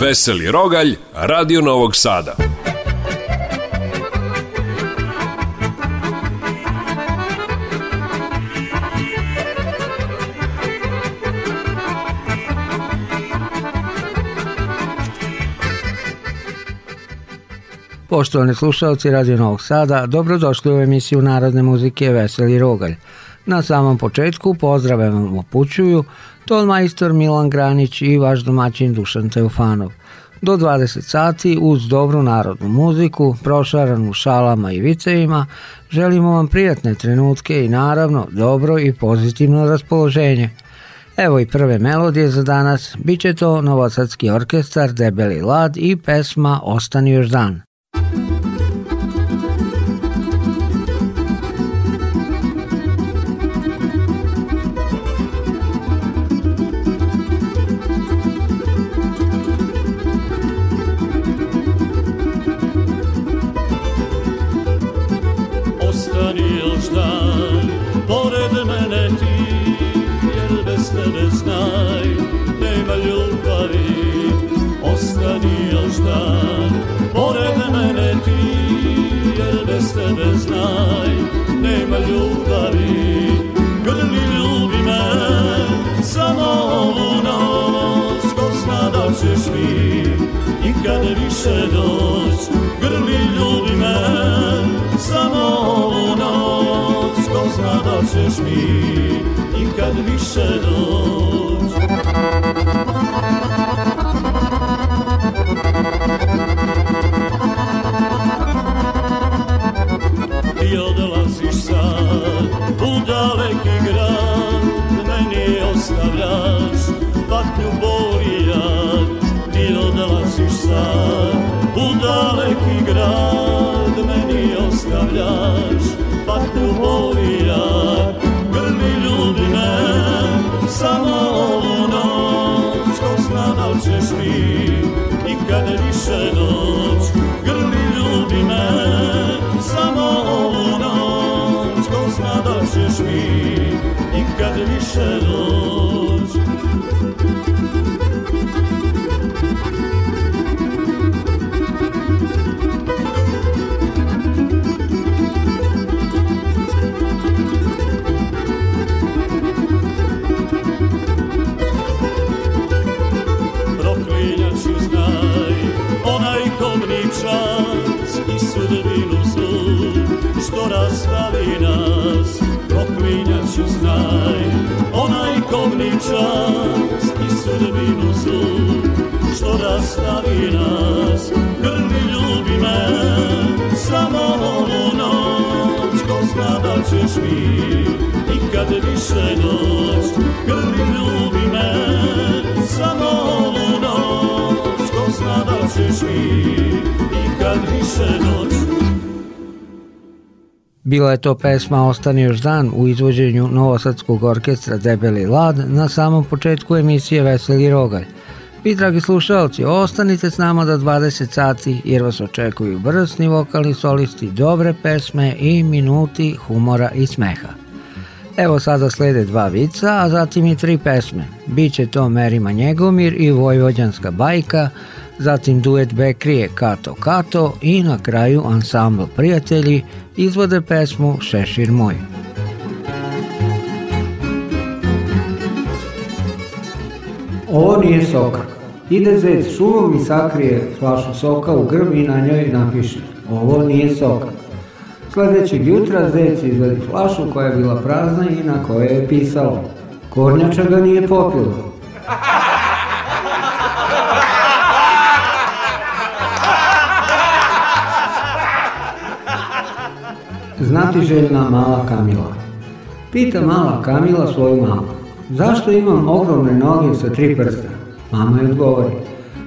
Veseli Rogalj, Radio Novog Sada. Poštovani slušalci Radio Novog Sada, dobrodošli u emisiju Narodne muzike Veseli Rogalj. Na samom početku pozdrave vam upućuju ton majstor Milan Granić i vaš domaćin Dušan Teofanov. Do 20 sati uz dobru narodnu muziku, prošaranu šalama i vicevima, želimo vam prijatne trenutke i naravno dobro i pozitivno raspoloženje. Evo i prve melodije za danas, bit će to Novosadski orkestar Debeli Lad i pesma Ostani još dan. ne naj, nema ljubavi, ostani još dan, pored mene ti, jer bez tebe znaj, nema ljubavi, grli ljubi me, samo ovu noć, gosna da ćeš mi, nikad više doć, grli ljubi me, samo ovu noć, gosna da ćeš mi, kad više doć Ti odlaziš sad u daleki grad Meni ostavljaš patnju bol i jad Ti odlaziš sad u daleki grad Meni ostavljaš patnju bol i čas i sudbinu zlu što rastavi nas grli ljubi me samo ovu noć ko zna da ćeš mi nikad više noć grli ljubi me samo ovu noć ko zna da ćeš mi nikad više noć Bila je to pesma Ostani još dan u izvođenju Novosadskog orkestra Debeli Lad na samom početku emisije Veseli Rogalj. Vi, dragi slušalci, ostanite s nama do 20 sati jer vas očekuju brzni vokalni solisti, dobre pesme i minuti humora i smeha. Evo sada slede dva vica, a zatim i tri pesme. Biće to Merima Njegomir i Vojvođanska bajka, zatim duet Bekrije Kato Kato i na kraju ansambl Prijatelji izvode pesmu Šešir moj. Ovo nije soka. Ide zec šumom mi sakrije flašu soka u grb i na njoj napiše Ovo nije soka. Sledećeg jutra zec izvedi flašu koja je bila prazna i na kojoj je pisalo Kornjača ga nije popilo. znati znatiželjna mala Kamila. Pita mala Kamila svoju mamu, zašto imam ogromne noge sa tri prsta? Mama je odgovori,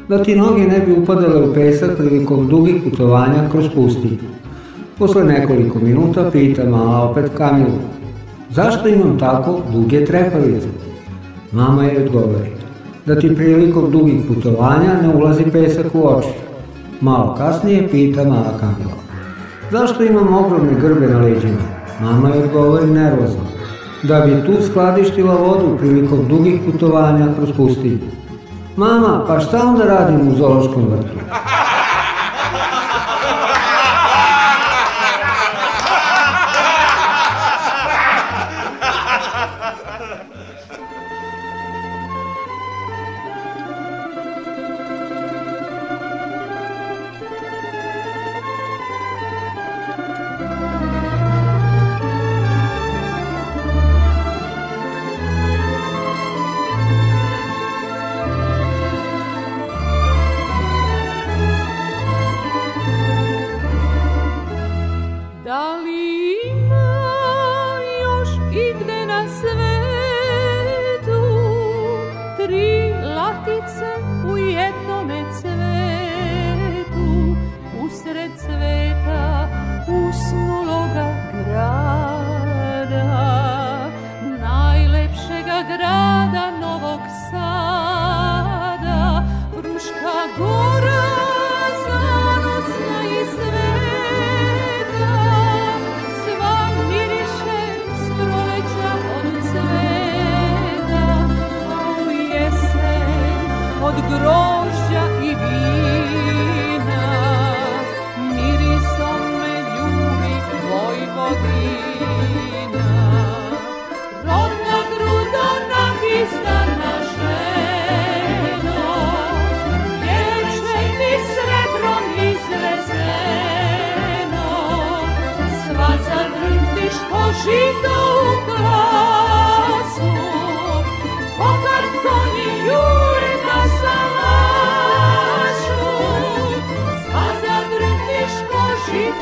da ti noge ne bi upadale u pesak prilikom dugih putovanja kroz pustinju. Posle nekoliko minuta pita mala opet Kamilu, zašto imam tako duge trepavice? Mama je odgovori, da ti prilikom dugih putovanja ne ulazi pesak u oči. Malo kasnije pita mala Kamila, Zašto imam ogromne grbe na leđima? Mama je odgovori nervozno. Da bi tu skladištila vodu prilikom dugih putovanja kroz pustinju. Mama, pa šta onda radim u zološkom vrtu?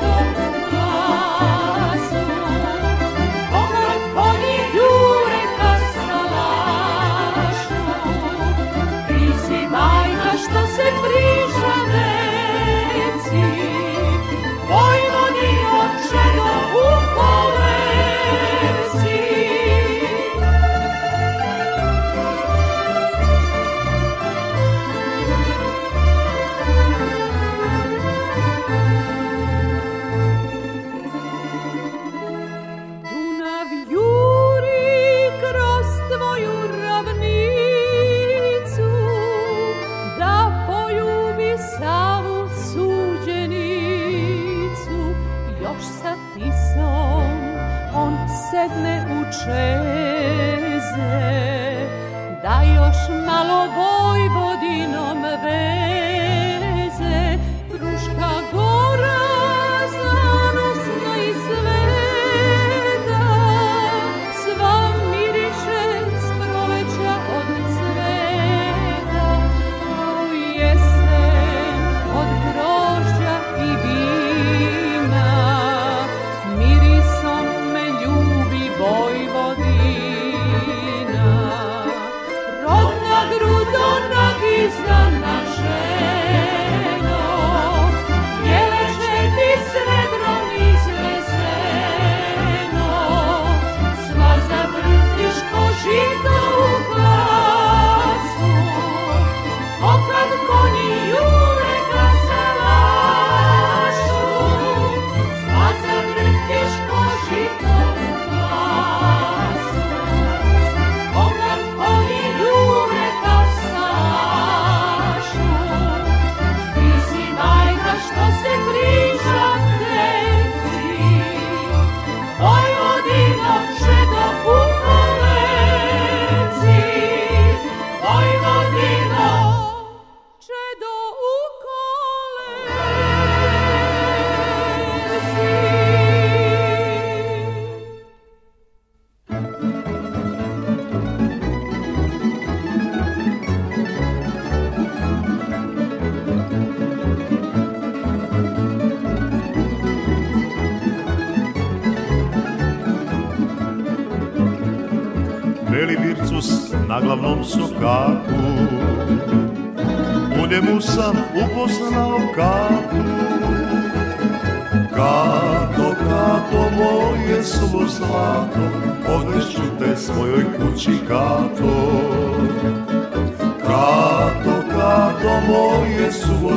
Música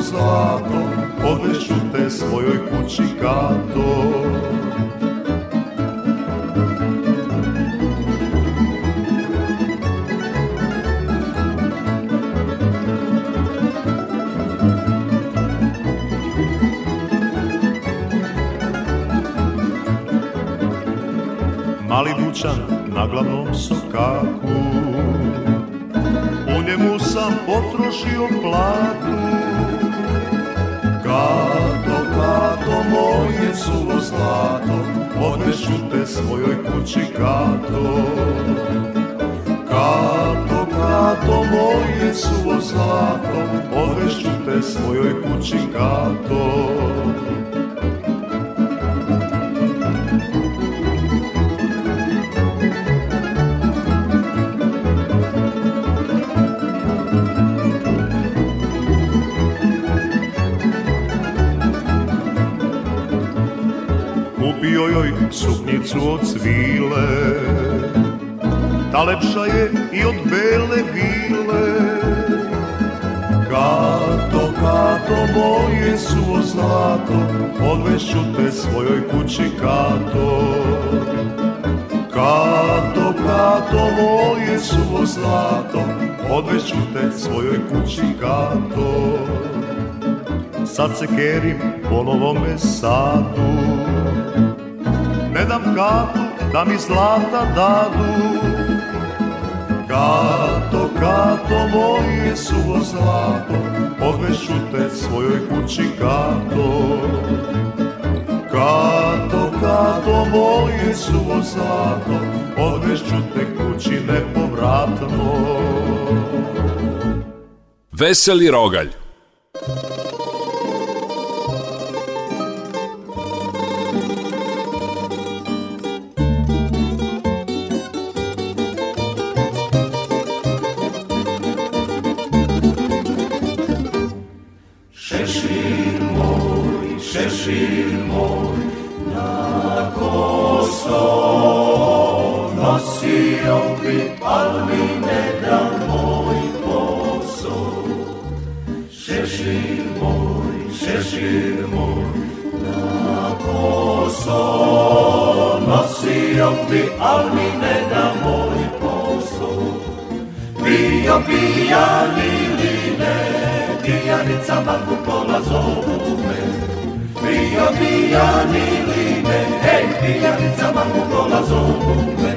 zlatom Odnešu te svojoj kući katom doći kato Kato, kato, moje suvo zlato Odvešću te svojoj kući kato ulicu od Ta lepša je i od bele vile Kato, kato, moje suvo zlato Odvešću te svojoj kući, kato Kato, kato, moje suvo zlato Odvešću te svojoj kući, kato Sad se kerim po novome sadu ne dam katu da mi zlata dadu Kato, kato, moje suvo zlato Odvešu te svojoj kući kato Kato, kato, moje suvo zlato Odvešu te kući nepovratno Veseli rogalj Kao pijani line, pijanica babu pola zovu me. Bio pijani line, ej, pijanica babu pola zovu me.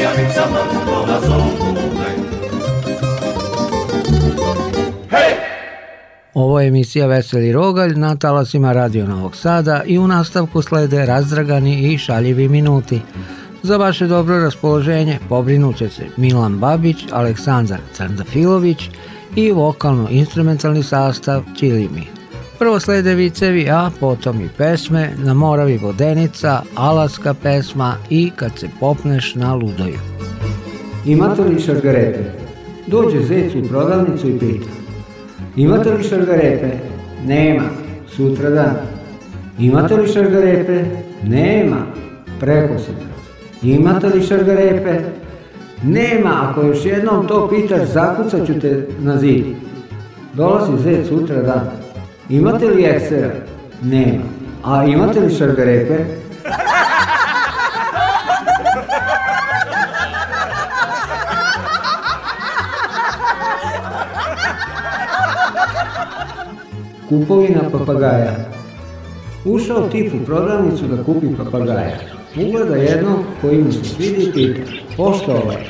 ימים שמחנו פה לעזור Ovo je emisija Veseli Rogalj na talasima Radio Novog Sada i u nastavku slede razdragani i šaljivi minuti. Za vaše dobro raspoloženje pobrinuće se Milan Babić, Aleksandar Crndafilović i vokalno-instrumentalni sastav Čilimi. Prvo slede vicevi, a potom i pesme Na moravi vodenica, Alaska pesma i Kad se popneš na ludoju. Imate li šargarepe? Dođe zec u prodavnicu i pita. Imate li šargarepe? Nema. Sutra dan. Imate li šargarepe? Nema. Preko sutra. Imate li šargarepe? Nema, ako još jednom to pitaš, zakucat ću te na zid. Dolazi zec sutra dan. Imate li Excel? Nema. A imate li šargarepe? Kupovina papagaja. Ušao tip u prodavnicu da kupi papagaja. Ugleda jednog koji mu se svidi pita, pošto ovaj?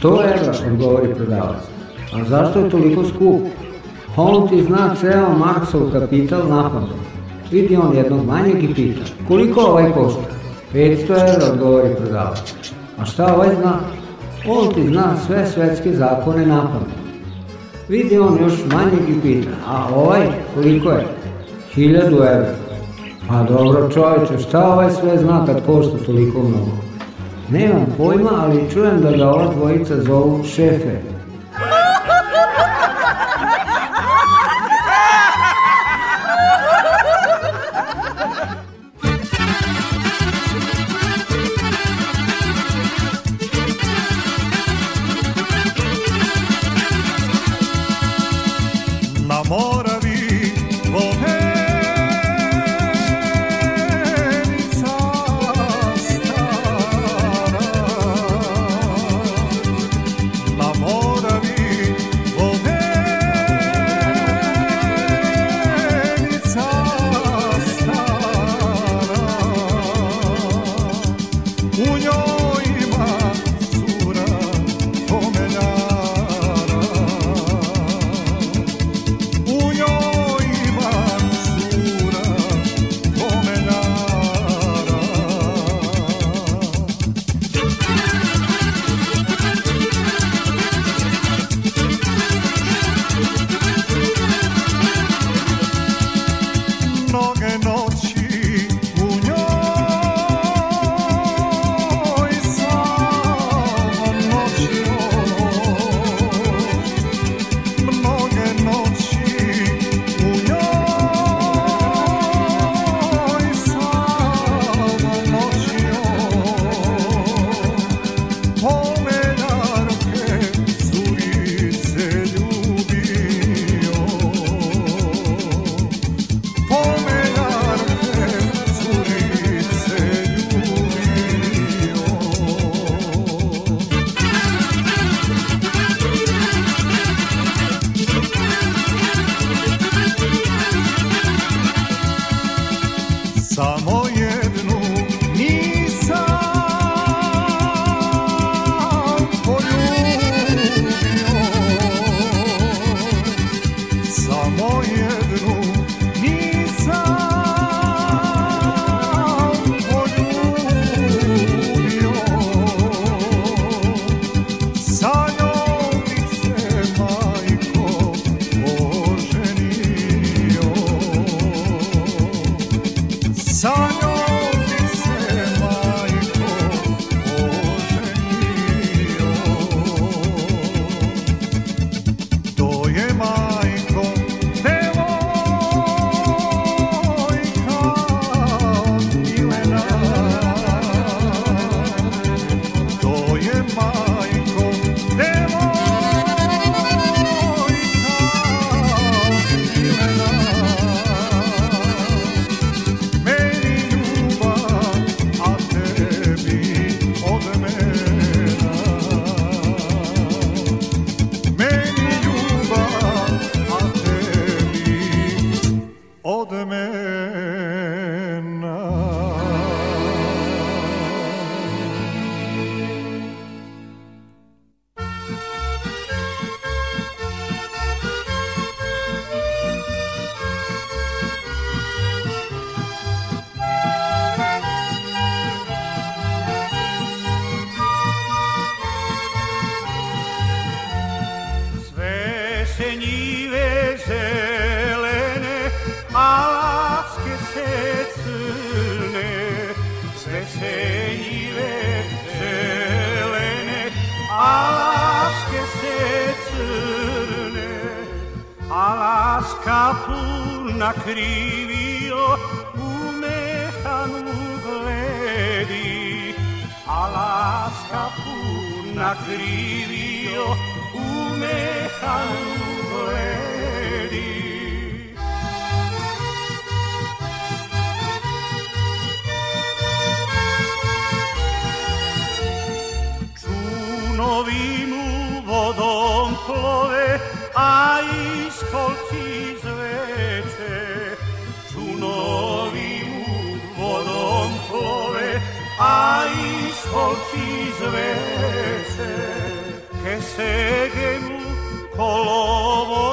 100 evra, odgovori prodavac. A zašto je toliko skup? ti zna ceo Maksov kapital napadno. Vidi on jednog manjeg i pita, koliko ovaj košta? 500 evra, odgovori prodavac. A šta ovaj zna? Holti zna sve svetske zakone napadno. Vidi on još manjeg i pita, a ovaj koliko je? 1000 evra. Pa dobro čovječe, šta ovaj sve zna kad košta toliko mnogo? Nemam pojma, ali čujem da ga ova dvojica zovu šefe, na krivio u mehanu gledi, a laska puna krivio u mehanu gledi. Čunovim vodom plove, a i col que che seguem colovo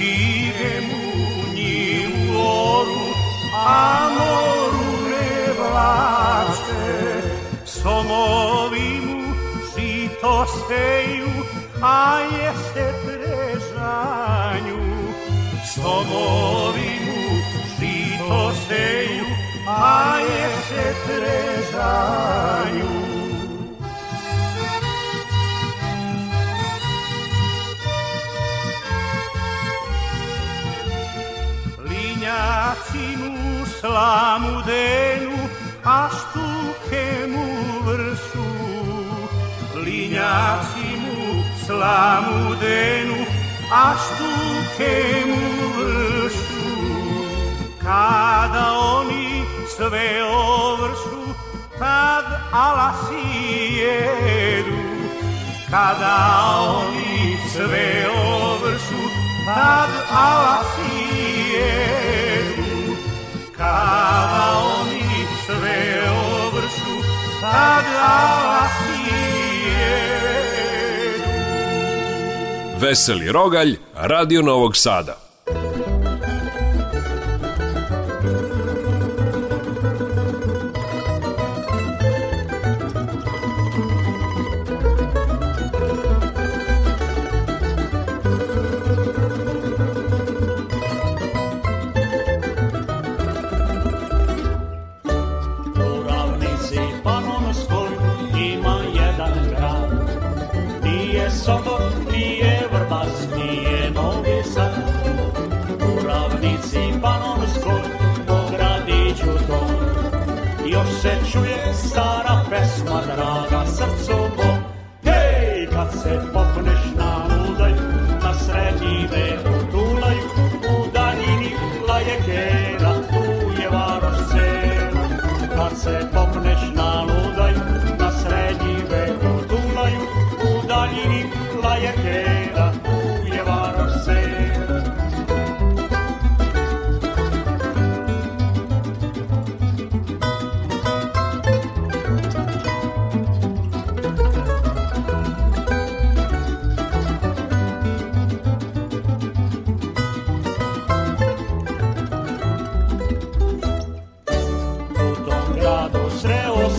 živem u njivu oru, a moru ne vlače. Somovi mu žito seju, a jeste trežanju. Somovi mu žito seju, a jeste trežanju. slamu denu, a štuke mu vršu. Linjaci mu slamu denu, a štuke mu vršu. Kada oni sve ovršu, tad alasi jedu. Kada oni sve ovršu, tad alasi jedu. kada oni sve obršu, kada vas jedu. Veseli Rogalj, Radio Novog Sada.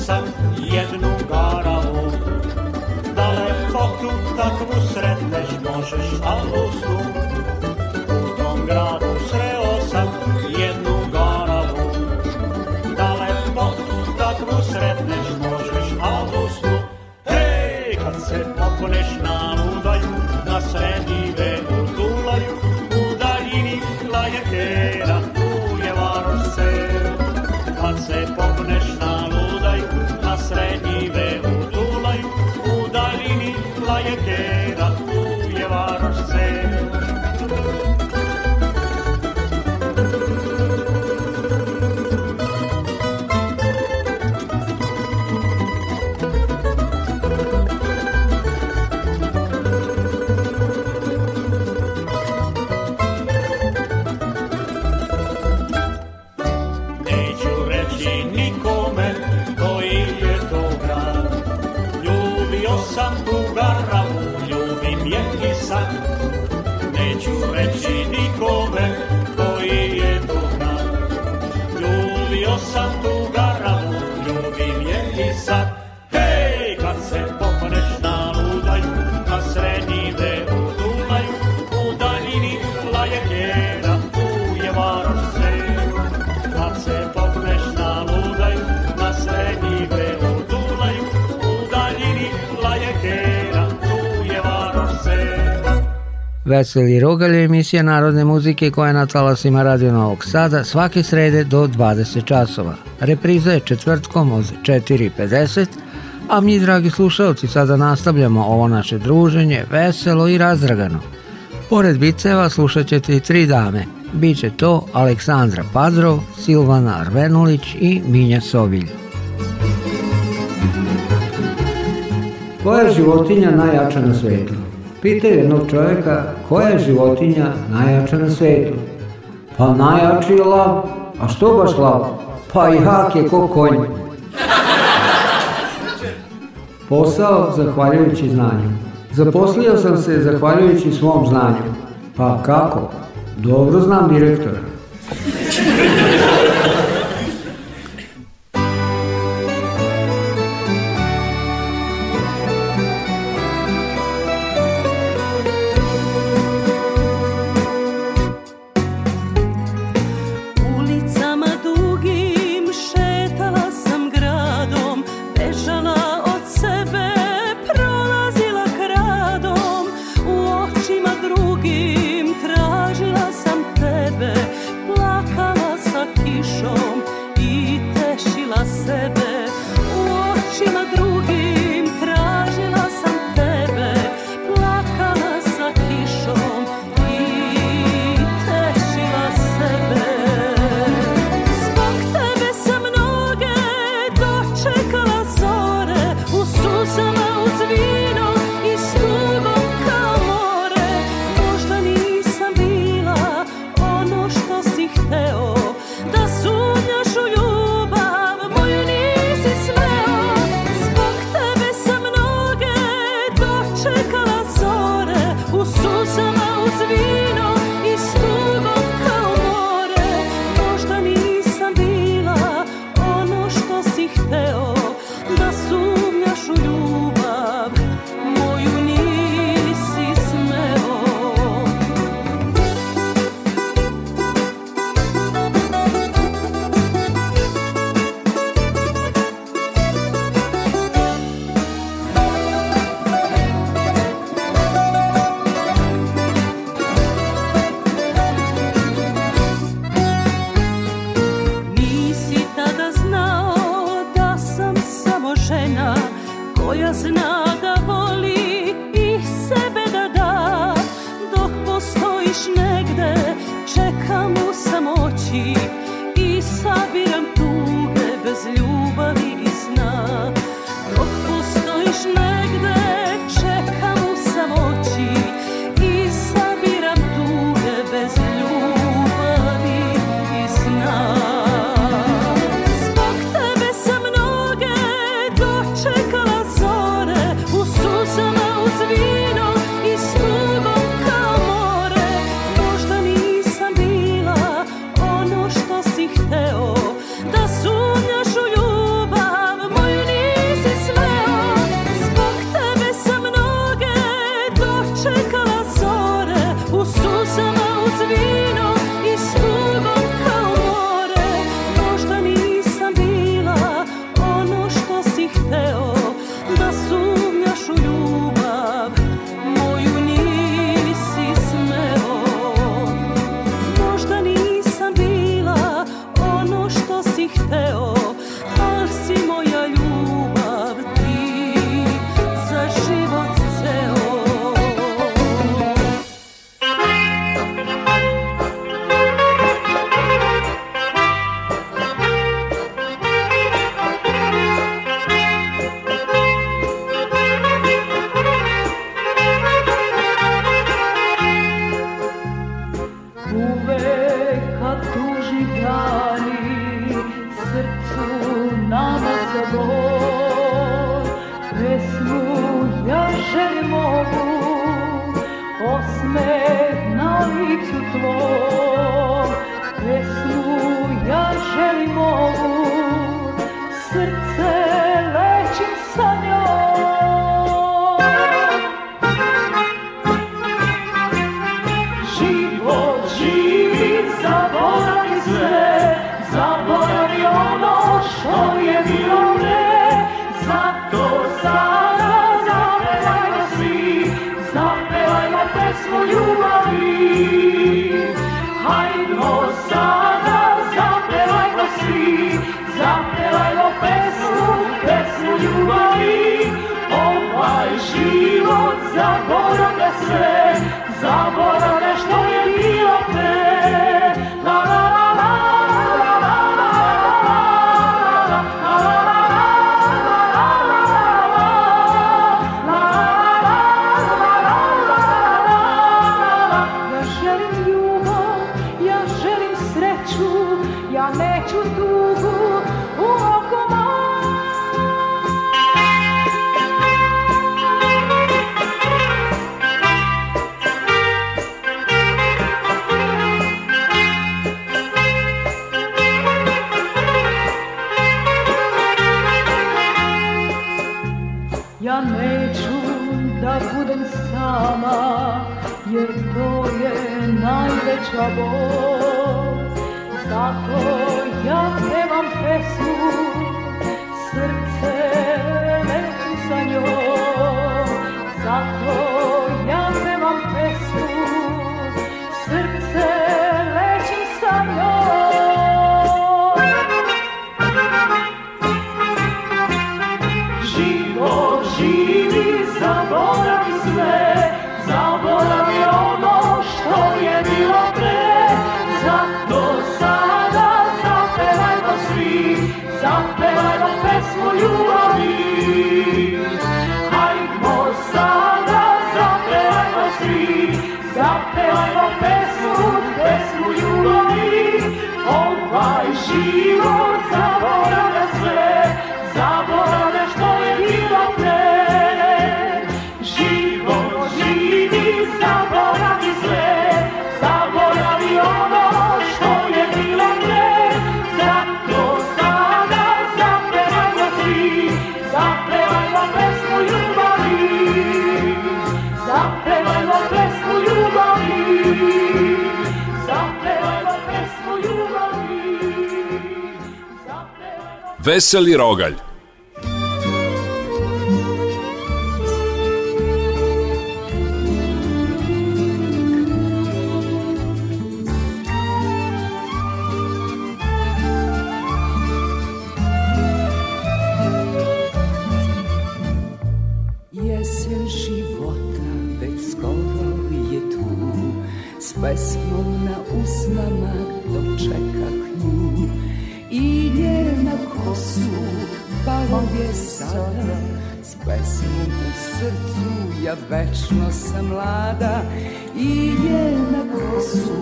sam jednu garavu Daleko tu takvu sretneš možeš, al da u Veseli Rogalje, emisija narodne muzike koja je na talasima Radio Novog Sada svake srede do 20 časova. Repriza je četvrtkom od 4.50, a mi, dragi slušalci, sada nastavljamo ovo naše druženje veselo i razdragano. Pored biceva slušat ćete i tri dame. Biće to Aleksandra Padrov, Silvana Arvenulić i Minja Sovilj. Koja životinja najjača na svijetu? pitaju jednog čovjeka koja je životinja najjača na svetu. Pa najjači je lav. A što baš lav? Pa i hak je ko konj. Posao zahvaljujući znanju. Zaposlio sam se zahvaljujući svom znanju. Pa kako? Dobro znam direktor. jer to je najveća bol. Zato ja pevam pesmu Veseli rogalj Jesen života već skoro je tu S pesmom na usnama dočekah nju i njena kosu Balom je sada S pesmom u srcu Ja večno sam mlada I njena kosu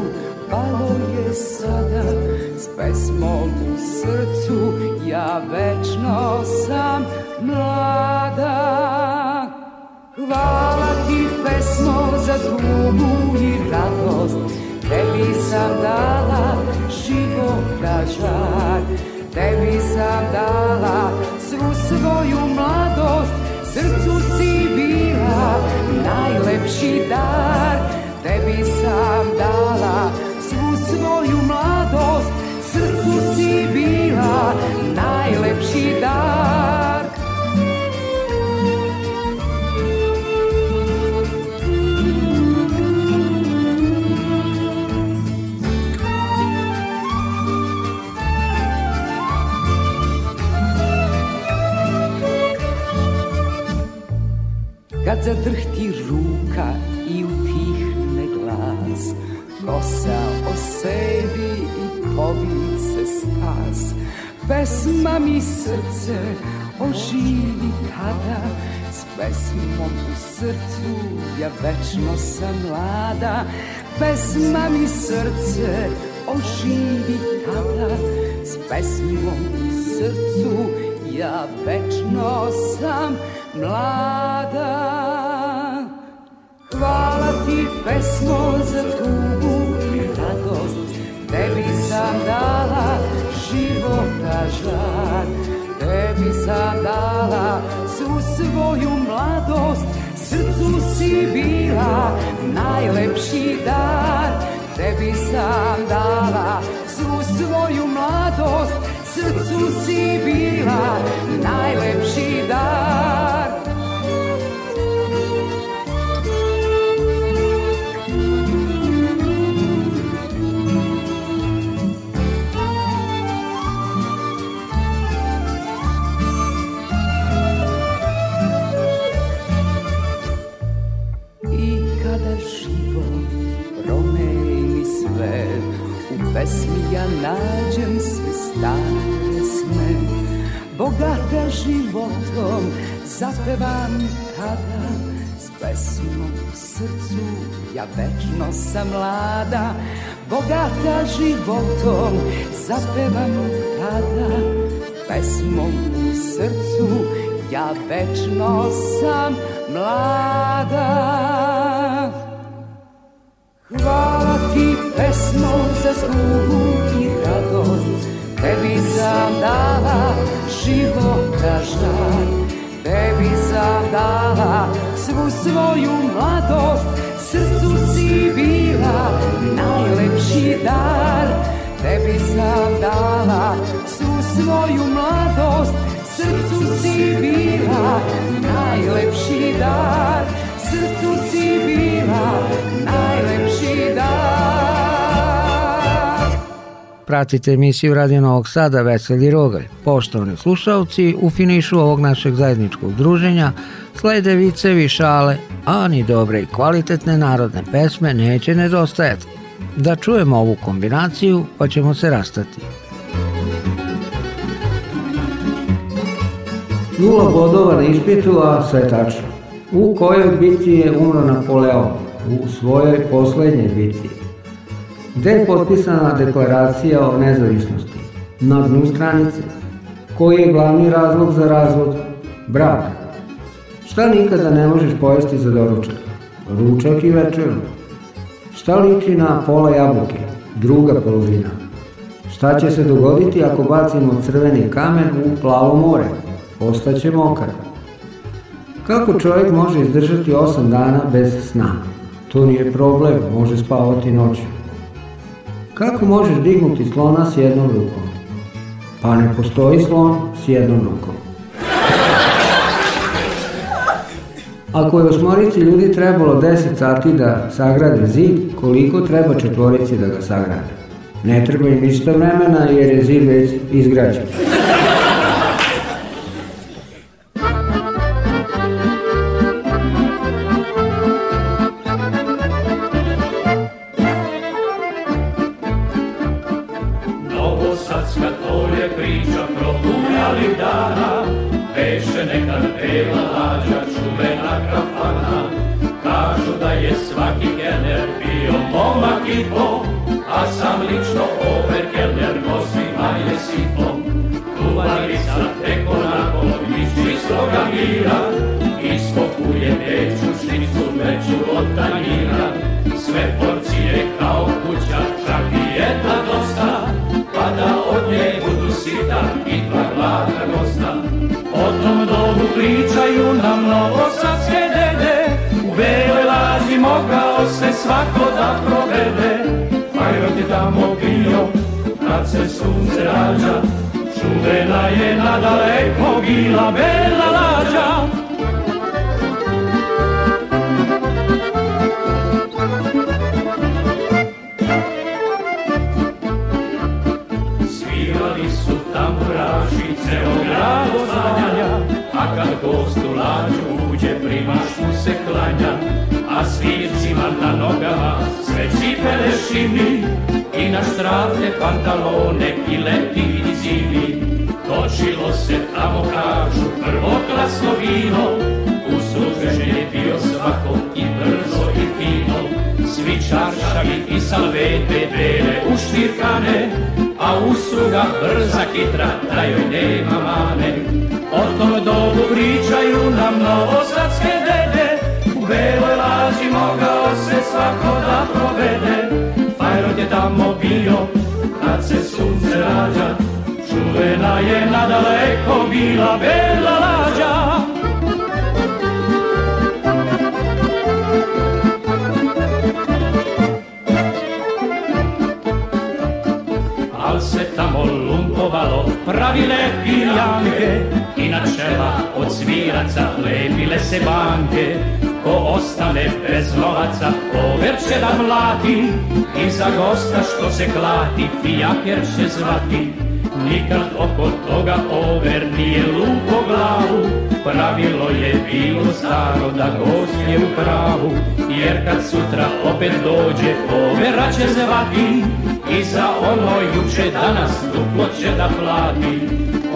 Balom je sada S pesmom u srcu Ja večno sam mlada Hvala ti pesmo za tugu i radost Tebi sam dala da žar Tebi sam dala svu svoju mladost Srcu si bila najlepši dar Tebi sam dala kad zadrhti ruka i utihne glas Kosa o sebi i povi se stas Pesma mi srce oživi tada S pesmom u srcu ja večno sam mlada Pesma mi srce oživi tada S pesmom u srcu ja večno sam mlada mlada Hvala ti pesmo za tugu i radost Tebi sam dala života žar Tebi sam dala svu svoju mladost Srcu si bila najlepši dar Tebi sam dala svu svoju mladost Srcu si bila najlepši dar pesmi ja nađem svi stare sne Bogata životom zapevam tada S pesmom u srcu ja večno sam mlada Bogata životom zapevam tada Pesmom u srcu ja večno sam mlada Hvala pesmou za tugu i radost Tebi sam dala života da žar Tebi sam dala svu svoju mladost Srcu si bila najlepši dar Tebi sam dala svu svoju mladost Srcu si bila najlepši dar Srcu si bila najlepši dar Pratite emisiju Radio Novog Sada Veseli Rogalj. Poštovani slušalci, u finišu ovog našeg zajedničkog druženja slede vicevi šale, a ni dobre i kvalitetne narodne pesme neće nedostajati. Da čujemo ovu kombinaciju pa ćemo se rastati. Nula bodova na ispitu, a sve tačno. U kojoj bitci je umro Napoleon? U svojoj poslednjoj bitci gde je potpisana deklaracija o nezavisnosti na dnu stranice, koji je glavni razlog za razvod brak. Šta nikada ne možeš pojesti za doručak? Ručak i večeru. Šta liči na pola jabuke? Druga polovina. Šta će se dogoditi ako bacimo crveni kamen u plavo more? Ostaće mokar. Kako čovjek može izdržati 8 dana bez sna? To nije problem, može spavati noću. Kako možeš dignuti slona s jednom rukom? Pa ne postoji slon s jednom rukom. Ako je osmorici ljudi trebalo 10 sati da sagrade zid, koliko treba četvorici da ga sagrade? Ne treba im isto vremena jer je zid već izgrađen. sunce rađa, čuvena je na daleko gila bela lađa. Svirali su tam tamburaši, ceo grado oznanja, a kad gost u lađu uđe, primaš mu se klanja, a svircima na nogama sve cipele šimi, na strave pantalone i leti i zimi. Točilo se tamo kažu prvoklasno vino, uslužen je bio svako i brzo i fino. Svi čaršavi i salvete bele uštirkane, a usluga brza kitra da joj nema mane. O tom dobu pričaju nam novozatske dede, u beloj laži mogao se svako da provede. je tamo bio, kad se sunce rađa, čuvena je nadaleko ecco bila bela lađa. Al se tamo lumpovalo, pravile pijanke, i na čela od sviraca lepile se banke, ko ostane bez lovaca Over će da mlati i za gosta što se klati Fijaker će zvati Nikad oko toga over nije lupo glavu Pravilo je bilo staro da gost je u pravu Jer kad sutra opet dođe overa će zvati I za ono juče danas duplo će da plati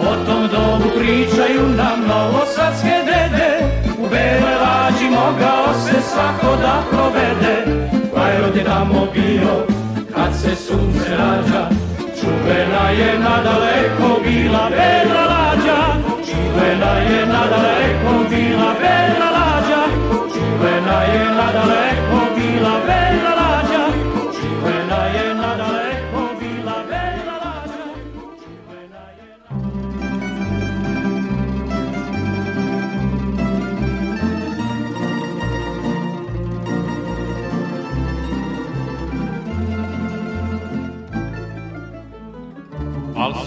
O tom dobu pričaju nam novosadske dede U bele mlađi mogao se svako da provede Frajer pa je tamo bio kad se sunce rađa Čuvena je nadaleko bila vedra lađa Čuvena je nadaleko bila vedra lađa Čuvena je nadaleko bila vedra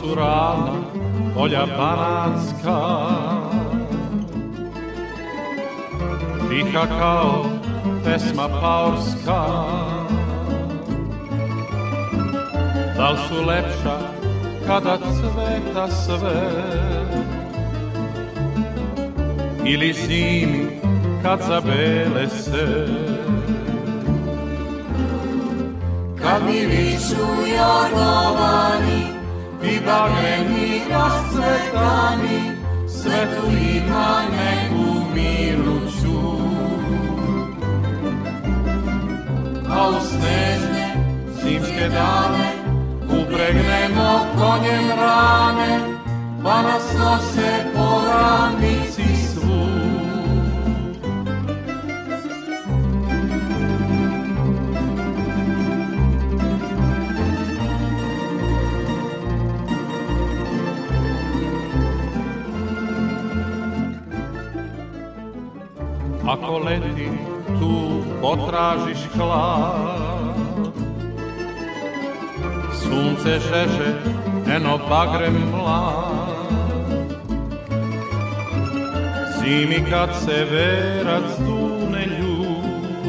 su rana polja banatska Tiha kao pesma paorska Da li su lepša kada cveta sve Ili zimi kad zabele se Kad mi viču Jorgovani i da greni rasvetani, svetu ima neku miruću. A u snežne zimske dane upregnemo konjem rane, pa nas nose po ravnici Ako leti tu potražiš hlad Sunce žeže, eno bagrem mlad Zimi kad se verac dune ljud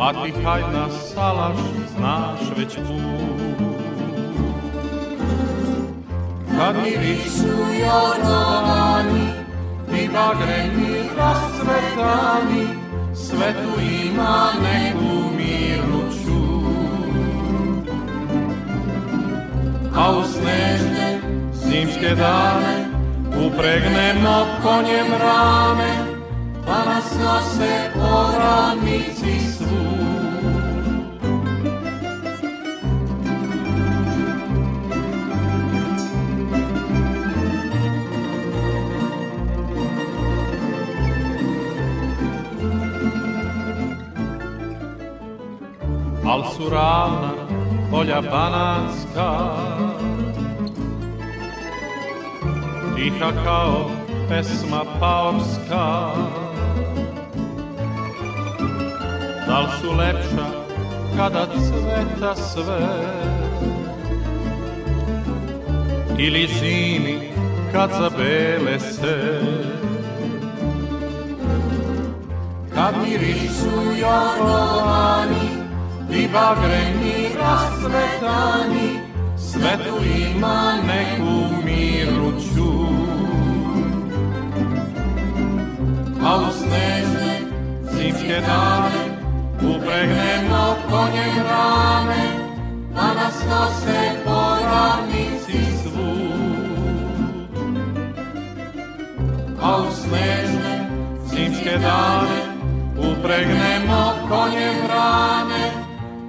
A ti na da salaš, znaš već put Kad mi višu jornovani i bagreni rascvetani, svetu ima neku mirnu ču. A u snežne zimske dane upregnemo konjem rame, pa nas nose oranici svu. al su ravna polja banatska Tiha kao pesma paorska Dal su lepša kada cveta sve Ili zimi kad zabele se Kad mirišu jorgovani vybavení a smetáni, svetu ima neku miruću. A u snežne dáme, dane, upregnemo konjem rane, a nas nose si svú. A u snežne dáme, dane, upregnemo konjem rane,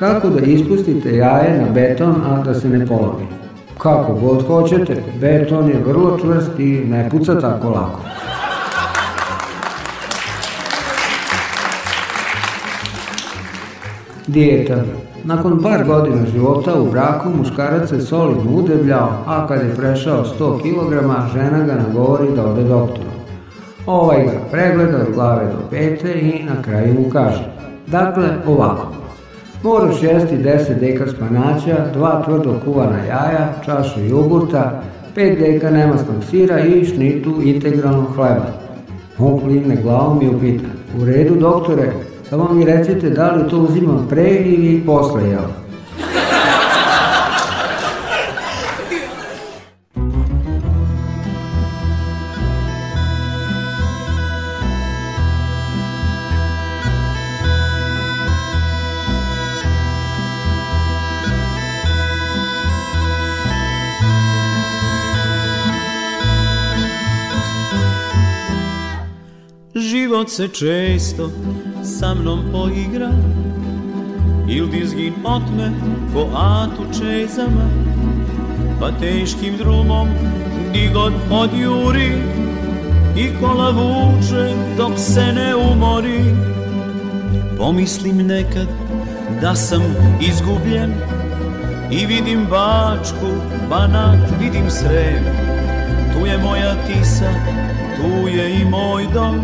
kako da ispustite jaje na beton, a da se ne polomi. Kako god hoćete, beton je vrlo čvrst i ne puca tako lako. Dijeta. Nakon par godina života u braku muškarac se solidno udebljao, a kad je prešao 100 kg, žena ga nagovori da ode doktoru. Ovaj ga pregleda od glave do pete i na kraju mu kaže. Dakle, ovako. Moraš jesti 10 deka spanaća, dva tvrdo kuvana jaja, čašu jogurta, 5 deka nemasnog sira i šnitu integralnog hleba. On kline glavom i upita, u redu doktore, samo mi recite da li to uzimam pre ili posle jela. život se često sa mnom poigra Il dizgin otme ko atu čezama Pa teškim drumom digod odjuri I kola vuče dok se ne umori Pomislim nekad da sam izgubljen I vidim bačku, banat, vidim srem Tu je moja tisa, tu je i moj dom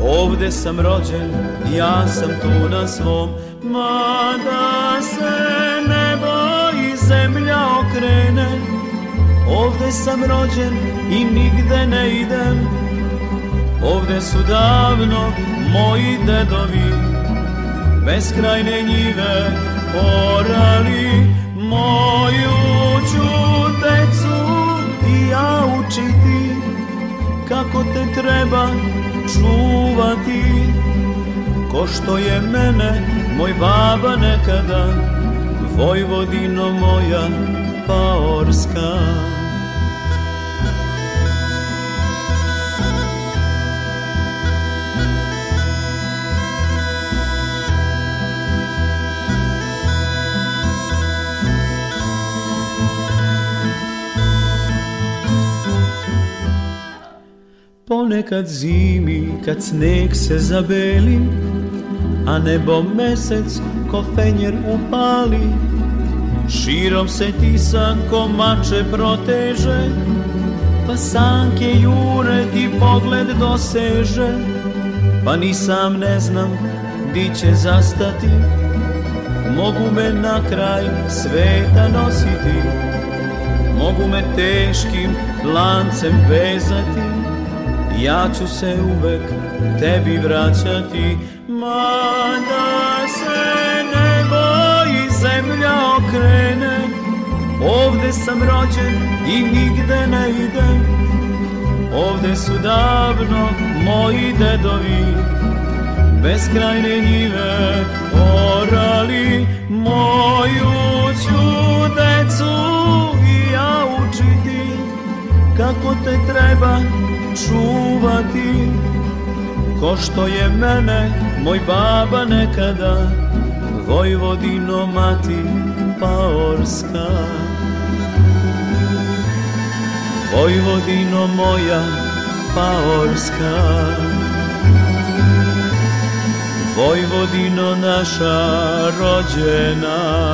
Ovde sam rođen, ja sam tu na svom Mada se nebo i zemlja okrene Ovde sam rođen i nigde ne idem Ovde su davno moji dedovi Beskrajne njive orali Moju ću decu i ja učiti Kako te treba čuvati Ko što je mene, moj baba nekada Vojvodino moja, paorska ponekad zimi kad sneg se zabeli A nebo mesec ko fenjer upali Širom se tisan ko mače proteže Pa sanke jure ti pogled doseže Pa ni sam ne znam di će zastati Mogu me na kraj sveta nositi Mogu me teškim lancem vezati ja ću se uvek tebi vraćati, mada se nebo i zemlja okrene, ovde sam rođen i nigde ne idem, ovde su davno moji dedovi, beskrajne njive orali, moju ću decu i ja učiti kako te treba čuvati Ko što je mene, moj baba nekada Vojvodino mati paorska Vojvodino moja paorska Vojvodino naša rođena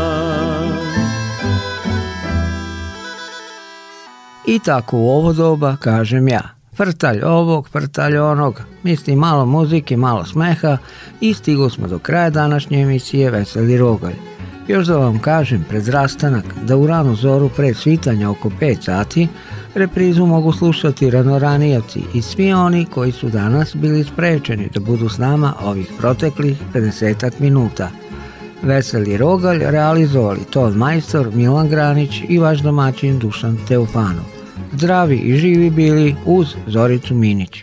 I tako u ovo doba kažem ja prtalj ovog, prtalj onog, mislim malo muzike, malo smeha i stigu smo do kraja današnje emisije Veseli Rogalj. Još da vam kažem pred rastanak da u ranu zoru pre svitanja oko 5 sati reprizu mogu slušati ranoranijavci i svi oni koji su danas bili sprečeni da budu s nama ovih proteklih 50 minuta. Veseli Rogalj realizovali Ton Majstor, Milan Granić i vaš domaćin Dušan Teofanov zdravi i živi bili uz Zoricu Minić.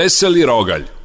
Veseli rogalj